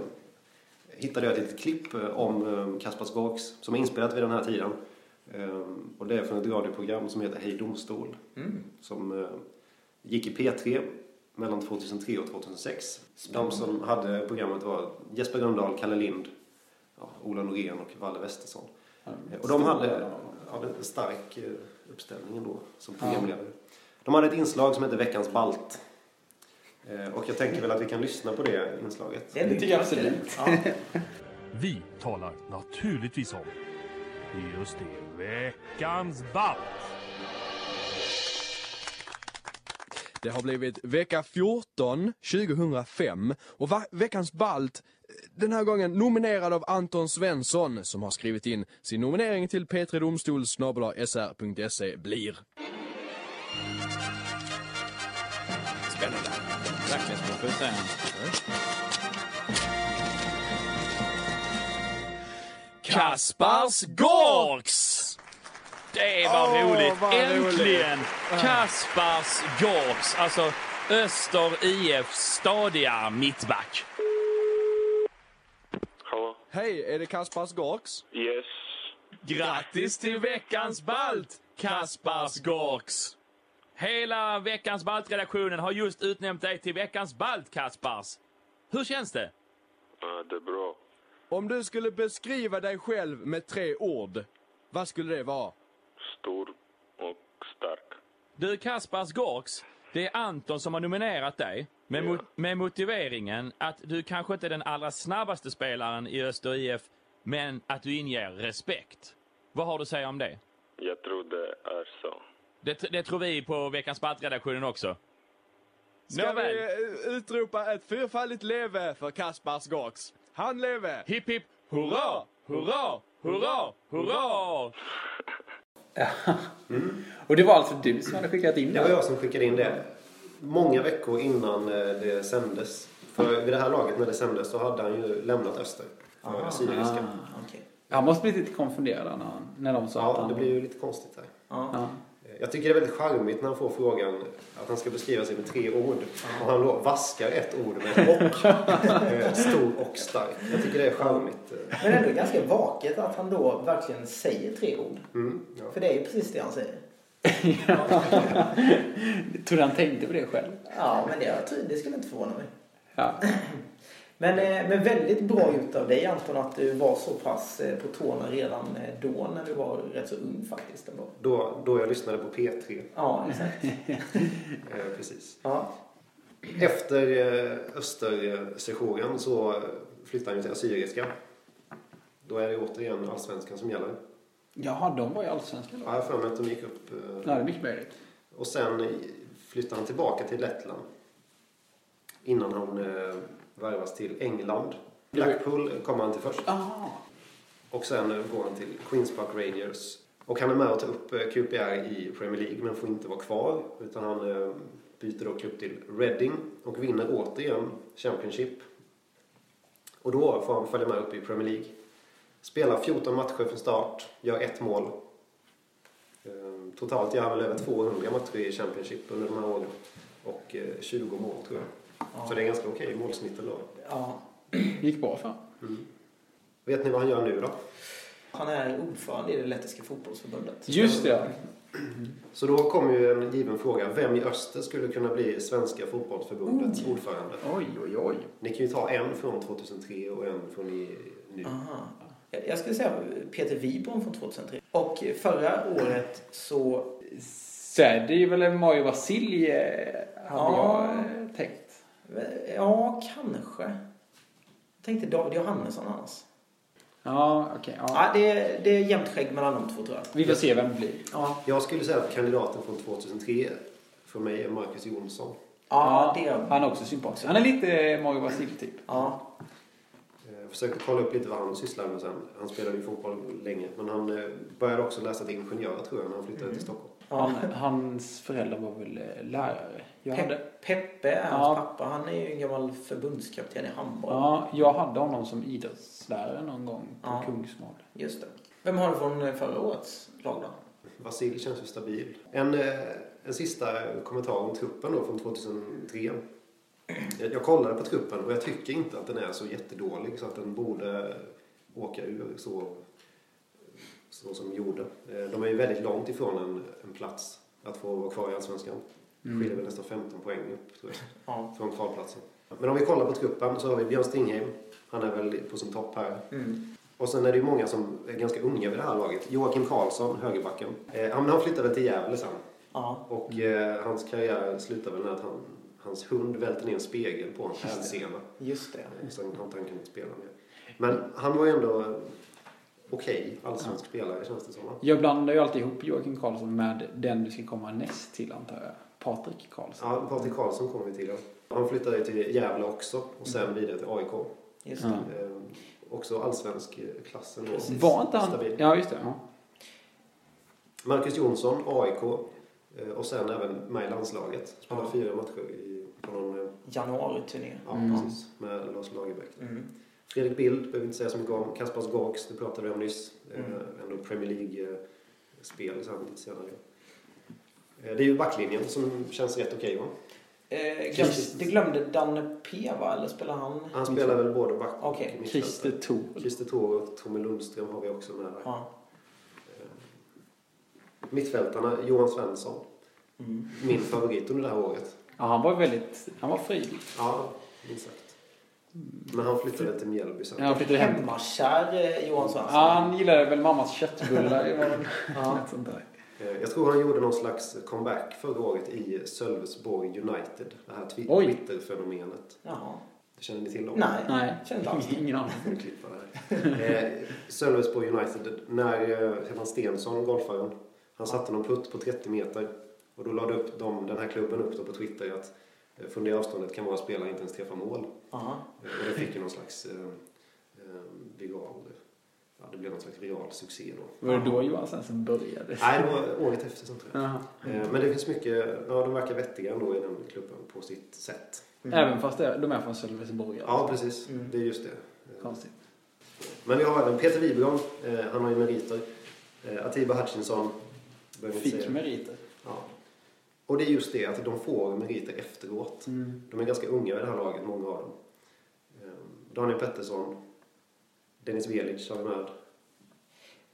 [SPEAKER 5] hittade jag ett litet klipp eh, om eh, Kaspars Gorks som är inspelat vid den här tiden. Och det är från ett radioprogram som heter Hej Domstol.
[SPEAKER 3] Mm.
[SPEAKER 5] Som gick i P3 mellan 2003 och 2006. De som hade programmet var Jesper Rönndahl, Kalle Lind, ja, Ola Norén och Valle Westesson. Eh, Och de hade ja, en stark eh, uppställning ändå som programledare. De hade ett inslag som hette Veckans Balt. Eh, Och jag tänker väl att vi kan lyssna på det inslaget.
[SPEAKER 3] Det, är
[SPEAKER 2] Det tycker jag absolut.
[SPEAKER 3] Ja.
[SPEAKER 7] Vi talar naturligtvis om just det, veckans balt.
[SPEAKER 8] Det har blivit vecka 14 2005 och veckans balt den här gången nominerad av Anton Svensson som har skrivit in sin nominering till P3 Domstol sr.se blir
[SPEAKER 9] Spännande. Verkligen spännande. Kaspars Gorks! Det var
[SPEAKER 8] Åh,
[SPEAKER 9] roligt.
[SPEAKER 8] vad
[SPEAKER 9] Äntligen! Kaspars Gorks. Alltså Öster IFs stadiga mittback.
[SPEAKER 10] Hallå?
[SPEAKER 8] Hej, är det Kaspars Gorks?
[SPEAKER 10] Yes.
[SPEAKER 9] Grattis till veckans balt, Kaspars Gorks! Hela veckans Balt-redaktionen har just utnämnt dig till veckans Balt, Kaspars. Hur känns det?
[SPEAKER 10] Ja, det är bra.
[SPEAKER 8] Om du skulle beskriva dig själv med tre ord, vad skulle det vara?
[SPEAKER 10] Stor och stark.
[SPEAKER 9] Du, Kaspars Gorks, det är Anton som har nominerat dig med, mo- med motiveringen att du kanske inte är den allra snabbaste spelaren i Öster IF, men att du inger respekt. Vad har du att säga om det?
[SPEAKER 10] Jag tror det är så.
[SPEAKER 9] Det, det tror vi på veckans Balt-redaktionen också.
[SPEAKER 8] Ska
[SPEAKER 9] Nåväl.
[SPEAKER 8] vi eh, utropa ett fyrfaldigt leve för Kaspars Gorks? Han leve!
[SPEAKER 9] Hipp hipp hurra, hurra, hurra, hurra!
[SPEAKER 2] Och det var alltså du som hade skickat in
[SPEAKER 5] Det var
[SPEAKER 2] det?
[SPEAKER 5] jag som skickade in det. Många veckor innan eh, det sändes. För vid det här laget när det sändes så hade han ju lämnat Öster. För Syriska.
[SPEAKER 3] Okej.
[SPEAKER 2] Han måste bli lite konfunderad när, han- när de sa att
[SPEAKER 5] Ja,
[SPEAKER 2] han...
[SPEAKER 5] det blir ju lite konstigt där.
[SPEAKER 3] Ja.
[SPEAKER 2] Ja.
[SPEAKER 5] Jag tycker det är väldigt charmigt när han får frågan att han ska beskriva sig med tre ord. Och han då vaskar ett ord med och. Eh, Stor och stark. Jag tycker det är charmigt.
[SPEAKER 3] Men ändå ganska vaket att han då verkligen säger tre ord.
[SPEAKER 5] Mm, ja.
[SPEAKER 3] För det är ju precis det han säger.
[SPEAKER 2] Tror du han tänkte på det själv?
[SPEAKER 3] Ja, men det, jag tror, det skulle inte förvåna mig.
[SPEAKER 2] Ja.
[SPEAKER 3] Men, eh, men väldigt bra gjort av dig Anton att du var så pass eh, på tårna redan eh, då när du var rätt så ung faktiskt. Ändå.
[SPEAKER 5] Då, då jag lyssnade på P3.
[SPEAKER 3] Ja, exakt.
[SPEAKER 5] Precis.
[SPEAKER 3] Ja.
[SPEAKER 5] Efter Östersessionen så flyttade han till Assyriska. Då är det återigen allsvenskan som gäller.
[SPEAKER 2] Jaha, de var ju allsvenska då.
[SPEAKER 5] Ja, jag för mig att de gick upp.
[SPEAKER 2] Ja, det är mycket möjligt.
[SPEAKER 5] Och sen flyttade han tillbaka till Lettland. Innan han eh, värvas till England. Blackpool kommer han till först.
[SPEAKER 2] Aha.
[SPEAKER 5] Och sen eh, går han till Queens Park Rangers. Och han är med och tar upp eh, QPR i Premier League men får inte vara kvar. Utan han eh, byter då klubb till Reading och vinner återigen Championship. Och då får han följa med upp i Premier League. Spelar 14 matcher från start, gör ett mål. Eh, Totalt gör han väl över 200 matcher i Championship under de här åren. Och eh, 20 mål tror jag. Så det är ganska okej målsnitt ändå.
[SPEAKER 3] Ja.
[SPEAKER 2] gick bra för
[SPEAKER 5] Mm. Vet ni vad han gör nu då?
[SPEAKER 3] Han är ordförande i det lettiska fotbollsförbundet.
[SPEAKER 2] Just det.
[SPEAKER 5] Så då kommer ju en given fråga. Vem i öster skulle kunna bli Svenska fotbollsförbundets ordförande?
[SPEAKER 2] Oj, oj, oj.
[SPEAKER 5] Ni kan ju ta en från 2003 och en från i, nu.
[SPEAKER 3] Aha. Jag skulle säga Peter Wibron från 2003. Och förra året så...
[SPEAKER 2] Så det är väl Mario Vasilj hade
[SPEAKER 3] Ja.
[SPEAKER 2] jag eh, tänkt.
[SPEAKER 3] Ja, kanske. Jag tänkte David Johannesson annars.
[SPEAKER 2] Ja, okej.
[SPEAKER 3] Ja.
[SPEAKER 2] ja.
[SPEAKER 3] det, är, det är jämnt skägg mellan de två tror jag.
[SPEAKER 2] Vi får se vem det blir.
[SPEAKER 3] Ja,
[SPEAKER 5] Jag skulle säga att kandidaten från 2003 för mig är Marcus Jonsson.
[SPEAKER 3] ja, det är
[SPEAKER 2] Han är också sympatisk. Han är lite Mario Vasilj typ.
[SPEAKER 3] Ja,
[SPEAKER 5] Jag försökte kolla upp lite vad han sysslade med sen. Han spelade ju fotboll länge. Men han eh, började också läsa till ingenjör tror jag när han flyttade till Stockholm.
[SPEAKER 2] Han, hans föräldrar var väl eh, lärare. Jag hade,
[SPEAKER 3] Pe- Peppe är hans
[SPEAKER 2] Ja.
[SPEAKER 3] pappa. Han är ju en gammal förbundskapten i handboll.
[SPEAKER 2] ja, jag hade honom som idrottslärare någon gång på
[SPEAKER 3] Ja.
[SPEAKER 2] Kungsmål.
[SPEAKER 3] Just det. Vem har du från eh, förra årets lag då?
[SPEAKER 5] Vasil känns ju stabil. En, eh, en sista kommentar om truppen då från 2003. Jag, jag kollade på truppen och jag tycker inte att den är så jättedålig så att den borde åka ur så, så som de gjorde. Eh, De är ju väldigt långt ifrån en, en plats att få vara kvar i Allsvenskan. Det skiljer väl nästan 15 poäng upp tror jag,
[SPEAKER 3] Ja.
[SPEAKER 5] från kvalplatsen. Men om vi kollar på truppen så har vi Björn Stingheim. Han är väl på sin topp här.
[SPEAKER 3] Mm.
[SPEAKER 5] Och sen är det ju många som är ganska unga vid det här laget. Joakim Karlsson, högerbacken. Eh, han, han flyttade till Gävle sen.
[SPEAKER 3] Ja.
[SPEAKER 5] Och eh, hans karriär slutade väl med att han, hans hund välte ner en spegel på hans hälsena.
[SPEAKER 3] Just det.
[SPEAKER 5] Sen har inte han kunnat spela mer. Men han var ju ändå okej allsvensk spelare känns det som.
[SPEAKER 2] Jag blandar ju alltid ihop Joakim Karlsson med den du ska komma näst till antar jag. Patrik Karlsson.
[SPEAKER 5] Ja, Patrik Karlsson kommer vi till. Ja. Han flyttade till Gävle också och sen vidare till AIK.
[SPEAKER 3] Just
[SPEAKER 2] Ja.
[SPEAKER 3] det.
[SPEAKER 5] Eh, också allsvensk klassen. då.
[SPEAKER 2] Var inte han...
[SPEAKER 5] Stabil.
[SPEAKER 2] Ja, just det. Ja.
[SPEAKER 5] Marcus Jonsson, AIK. eh, Och sen även med i landslaget. Spelade
[SPEAKER 3] Ja.
[SPEAKER 5] fyra matcher i, på någon... eh,
[SPEAKER 3] Januari-turné.
[SPEAKER 5] Ja,
[SPEAKER 2] Mm.
[SPEAKER 5] precis. Med Lars Lagerbäck.
[SPEAKER 3] Mm.
[SPEAKER 5] Fredrik Bild behöver vi inte säga så mycket om. Kaspars Gorks, det pratade vi om nyss.
[SPEAKER 3] Mm.
[SPEAKER 5] Eh, ändå Premier League-spel sen lite senare. Eh, det är ju backlinjen som känns rätt okej va?
[SPEAKER 3] Eh, glömde, det glömde Danne P va? Eller spelar han?
[SPEAKER 5] Han spelar väl både back och mittfältare.
[SPEAKER 2] Christer Thor.
[SPEAKER 5] Christer Thor och Tommy Lundström har vi också med där.
[SPEAKER 3] Ja.
[SPEAKER 5] Mittfältarna, Johan Svensson.
[SPEAKER 3] Mm.
[SPEAKER 5] Min favorit under det här året.
[SPEAKER 2] Ja, han var väldigt... Han var fri.
[SPEAKER 5] Ja, minst sagt. Men han flyttade till Mjällby sen.
[SPEAKER 2] Ja, han flyttade hem.
[SPEAKER 3] Hemmakär eh, Johan Svensson.
[SPEAKER 2] Ja, han gillade väl mammas köttbullar.
[SPEAKER 3] Ja.
[SPEAKER 2] sånt där.
[SPEAKER 5] Eh, Jag tror han gjorde någon slags comeback förra året i Sölvesborg United. Det här. Twitter-fenomenet.
[SPEAKER 3] Jaha.
[SPEAKER 5] Det känner ni till om?
[SPEAKER 3] Nej,
[SPEAKER 2] Nej,
[SPEAKER 3] känner inte alls.
[SPEAKER 2] ingen aning.
[SPEAKER 5] Eh, Sölvesborg United, när eh, heter han Stensson, golfaren, han satte någon putt på 30 meter. Och då lade upp de, den här klubben upp då på Twitter att från det avståndet kan våra spelare inte ens träffa mål.
[SPEAKER 3] Aha.
[SPEAKER 5] Eh, Och det fick ju någon slags eh, eh, viral, ja det blev någon slags viral succé då.
[SPEAKER 2] Var det då Johan Svensson började?
[SPEAKER 5] Nej, det var året efter sen tror jag. Eh, Men det finns mycket, ja de verkar vettiga ändå i den klubben på sitt sätt.
[SPEAKER 2] Även fast det, de är från Sölvesborg. alltså.
[SPEAKER 5] Ja, precis.
[SPEAKER 3] Mm.
[SPEAKER 5] Det är just det. Eh,
[SPEAKER 2] Konstigt.
[SPEAKER 5] Men vi har även Peter Wibron, eh, han har ju meriter. Eh, Atiba Hutchinson.
[SPEAKER 2] Fick meriter.
[SPEAKER 5] Och det är just det, att de får meriter efteråt.
[SPEAKER 2] Mm.
[SPEAKER 5] De är ganska unga i det här laget, många av dem. Eh, Daniel Pettersson, Dennis Velic har vi med.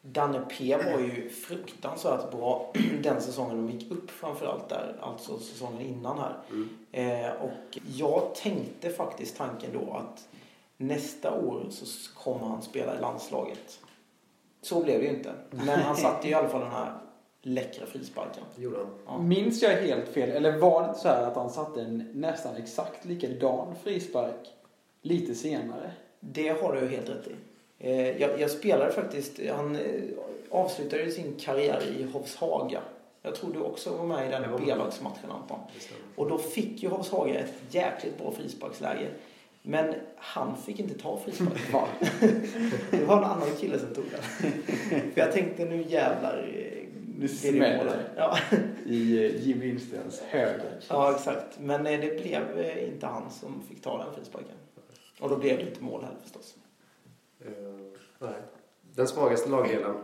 [SPEAKER 3] Danne P var ju fruktansvärt bra den säsongen de gick upp framförallt där. Alltså säsongen innan här.
[SPEAKER 5] Mm.
[SPEAKER 3] Eh, och jag tänkte faktiskt tanken då att nästa år så kommer han spela i landslaget. Så blev det ju inte. Men han satte ju i alla fall den här läckra frisparken.
[SPEAKER 5] Det gjorde han.
[SPEAKER 3] Ja.
[SPEAKER 2] Minns jag helt fel? Eller var det så här att han satte en nästan exakt likadan frispark lite senare?
[SPEAKER 3] Det har du helt rätt i. Eh, Jag, jag spelade faktiskt, han eh, avslutade sin karriär i Hovshaga. Jag tror du också var med i den. B-lagsmatchen Anton. Och då fick ju Hovshaga ett jäkligt bra frisparksläge. Men han fick inte ta frisparken. Det var en annan kille som tog den. För jag tänkte nu jävlar. Det
[SPEAKER 2] smäller.
[SPEAKER 3] Ja.
[SPEAKER 2] I eh, Jim Lindstens höger.
[SPEAKER 3] ja, exakt. Men eh, det blev eh, inte han som fick ta den frisparken. Och då blev det inte mål heller förstås.
[SPEAKER 5] Nej. Den svagaste lagdelen,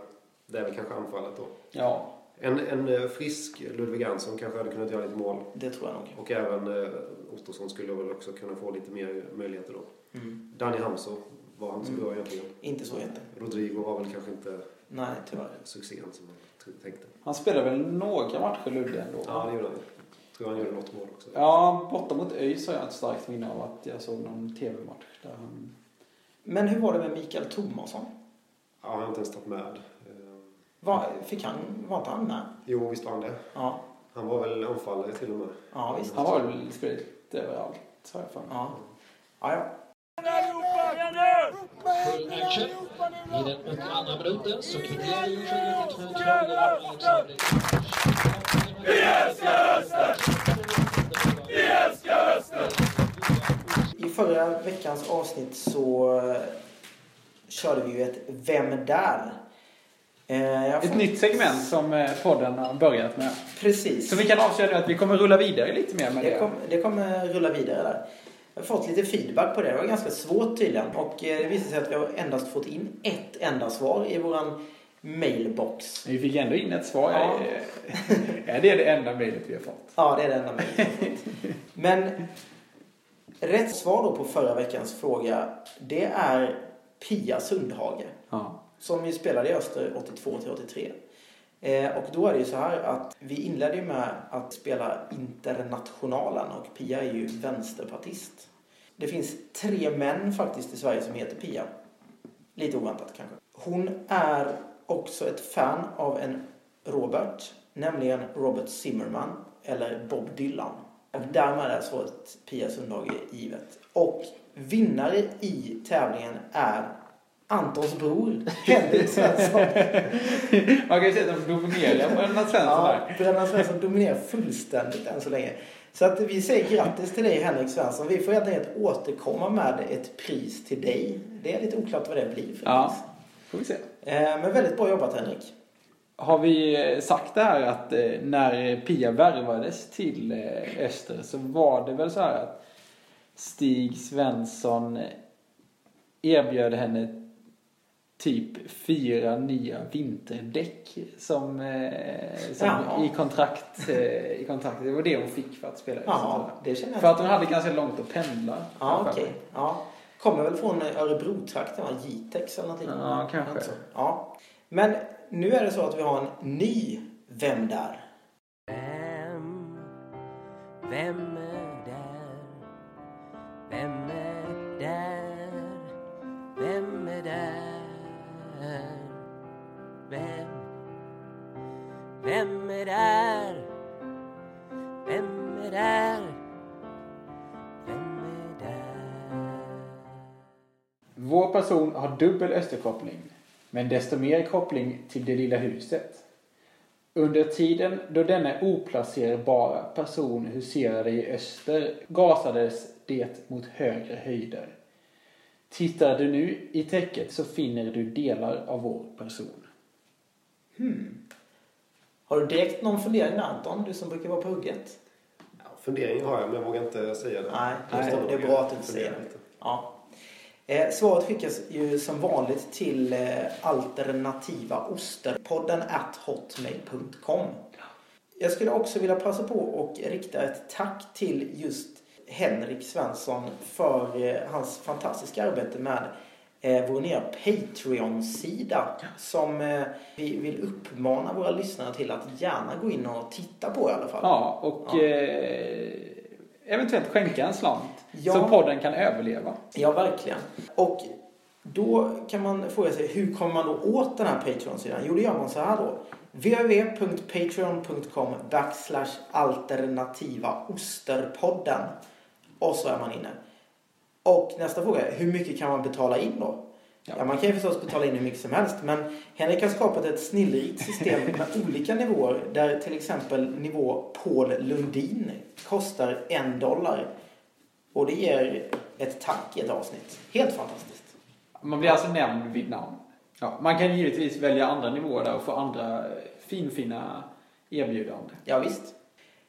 [SPEAKER 5] det är väl kanske anfallet då.
[SPEAKER 2] Ja.
[SPEAKER 5] En, en frisk Ludvig Andersson kanske hade kunnat göra lite mål.
[SPEAKER 3] Det tror jag nog.
[SPEAKER 5] Och även Ottosson skulle väl också kunna få lite mer möjligheter då.
[SPEAKER 3] Mm.
[SPEAKER 5] Danny Hamso var han så
[SPEAKER 3] Mm.
[SPEAKER 5] bra egentligen.
[SPEAKER 3] Inte så egentligen.
[SPEAKER 5] Rodrigo var väl kanske inte
[SPEAKER 3] Nej, tyvärr.
[SPEAKER 5] succén som man tro- tänkte.
[SPEAKER 2] Han spelade väl några matcher Ludde ändå?
[SPEAKER 5] Ja, det gjorde han. tror han gjorde något mål också.
[SPEAKER 2] Ja, borta mot ÖIS har jag ett starkt minne av att jag såg någon tv-match där han...
[SPEAKER 3] Men hur var det med Mikael Tomasson?
[SPEAKER 5] Ja, han har inte ens tagit med. Eh,
[SPEAKER 3] Var, fick han, var inte han med?
[SPEAKER 5] Jo, visst var han det.
[SPEAKER 3] Ja,
[SPEAKER 5] Han var väl anfallare till och med.
[SPEAKER 3] ja visst.
[SPEAKER 2] Han var väl spelat överallt, har jag för mig.
[SPEAKER 3] Ja. Ja, ja.
[SPEAKER 11] Full action. I den 82 minuten så kvitterar till 2-2 genom Alexander
[SPEAKER 3] I förra veckans avsnitt så eh, körde vi ju ett Vem där? Eh, jag
[SPEAKER 2] Ett
[SPEAKER 3] får-
[SPEAKER 2] nytt segment som eh, podden har börjat med.
[SPEAKER 3] Precis.
[SPEAKER 2] Så vi kan avslöja att vi kommer rulla vidare lite mer med det.
[SPEAKER 3] Det, kom, det kommer rulla vidare där. Jag har fått lite feedback på det. Det var ganska svårt tydligen. Och eh, det visade sig att vi har endast fått in ett enda svar i våran mailbox.
[SPEAKER 2] Vi fick ändå in ett svar.
[SPEAKER 3] Ja.
[SPEAKER 2] Är det det enda mejlet vi har fått?
[SPEAKER 3] Ja, det är det enda mejlet jag har fått. Men rätt svar då på förra veckans fråga, det är Pia Sundhage.
[SPEAKER 2] Ja.
[SPEAKER 3] Som ju spelade i Öster 82 till 83. Eh, och då är det ju så här att vi inledde ju med att spela Internationalen och Pia är ju vänsterpartist. Det finns tre män faktiskt i Sverige som heter Pia. Lite oväntat kanske. Hon är också ett fan av en Robert, nämligen Robert Zimmerman eller Bob Dylan. Och därmed är svaret Pia Sundhage givet. Och vinnare i tävlingen är Antons bror, Henrik Svensson.
[SPEAKER 2] Man kan ju säga att de dominerar Bröderna Svensson
[SPEAKER 3] Ja,
[SPEAKER 2] där.
[SPEAKER 3] Bröderna Svensson dominerar fullständigt än så länge. Så att vi säger grattis till dig Henrik Svensson. Vi får helt enkelt återkomma med ett pris till dig. Det är lite oklart vad det blir för
[SPEAKER 2] Ja, får vi se.
[SPEAKER 3] Eh, Men väldigt bra jobbat Henrik.
[SPEAKER 2] Har vi eh, sagt det här att eh, när Pia värvades till Öster så var det väl så här att Stig Svensson erbjöd henne typ fyra nya vinterdäck som, eh, som i, kontrakt, eh, i kontraktet. Det var det hon fick för att spela Öster.
[SPEAKER 3] det känner jag
[SPEAKER 2] För att hon hade ganska långt att pendla.
[SPEAKER 3] Ja, okej. Ja. Kommer väl från Örebro-trakten, va? Jitex eller någonting.
[SPEAKER 2] Ja, kanske.
[SPEAKER 3] Inte så. Ja. Men nu är det så att vi har en ny Vem där?
[SPEAKER 12] Vem, vem är där? Vem är Vem är där? Vem är där? Vem är där?
[SPEAKER 2] Vår person har dubbel österkoppling, men desto mer koppling till det lilla huset. Under tiden då denna oplacerbara person huserade i öster gasades det mot högre höjder. Tittar du nu i täcket så finner du delar av vår person.
[SPEAKER 3] Har du direkt någon fundering där Anton? Du som brukar vara på hugget.
[SPEAKER 5] Ja, funderingar har jag, men jag vågar inte säga det.
[SPEAKER 3] Nej,
[SPEAKER 5] Just
[SPEAKER 3] det, är bra att du inte säger det. Ja. Eh, svaret skickas ju som vanligt till eh, alternativaosterpodden at hotmail.com. Jag skulle också vilja passa på och rikta ett tack till just Henrik Svensson för eh, hans fantastiska arbete med eh, vår nya Patreon-sida som eh, vi vill uppmana våra lyssnare till att gärna gå in och titta på i alla fall.
[SPEAKER 2] Ja, och
[SPEAKER 3] Ja.
[SPEAKER 2] Eh, eventuellt skänka en slant.
[SPEAKER 3] Ja.
[SPEAKER 2] Så podden kan överleva.
[SPEAKER 3] Ja, verkligen. Och då kan man fråga sig, hur kommer man då åt den här Patreon-sidan? Jo, det gör man så här då. www.patreon.com backslash alternativa osterpodden. Och så är man inne. Och nästa fråga är, hur mycket kan man betala in då? Ja. man kan ju förstås betala in hur mycket som helst. Men Henrik har skapat ett snillrikt system med olika nivåer. Där till exempel nivå Paul Lundin kostar en dollar. Och det ger ett tack i ett avsnitt. Helt fantastiskt.
[SPEAKER 2] Man blir alltså nämnd vid namn. Ja, man kan givetvis välja andra nivåer där och få andra finfina erbjudanden.
[SPEAKER 3] Ja, visst.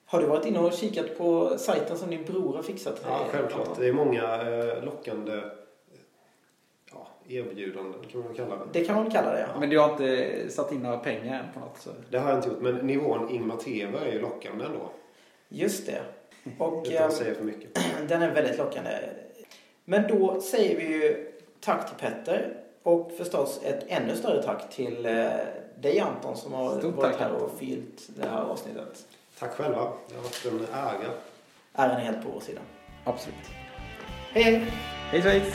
[SPEAKER 3] Har du varit inne och kikat på sajten som din bror har fixat?
[SPEAKER 5] Ja, självklart. Det är många eh, lockande ja, erbjudanden kan man kalla det.
[SPEAKER 3] Det kan man kalla det, ja.
[SPEAKER 2] Men du har inte satt in några pengar än på något sätt?
[SPEAKER 5] Det har jag inte gjort, men nivån Ingmar Teva är ju lockande ändå.
[SPEAKER 3] Just det. Och,
[SPEAKER 5] Utan att
[SPEAKER 3] eh,
[SPEAKER 5] säga för mycket.
[SPEAKER 3] Den är väldigt lockande. Men då säger vi ju tack till Petter och förstås ett ännu större tack till eh, dig Anton som har
[SPEAKER 2] Stort
[SPEAKER 3] varit
[SPEAKER 2] tack,
[SPEAKER 3] här och fyllt det här avsnittet.
[SPEAKER 5] Tack själva. Det har varit en ära.
[SPEAKER 3] Äran är helt på vår sida.
[SPEAKER 2] Absolut.
[SPEAKER 3] Hej hej!
[SPEAKER 2] Hej svejs!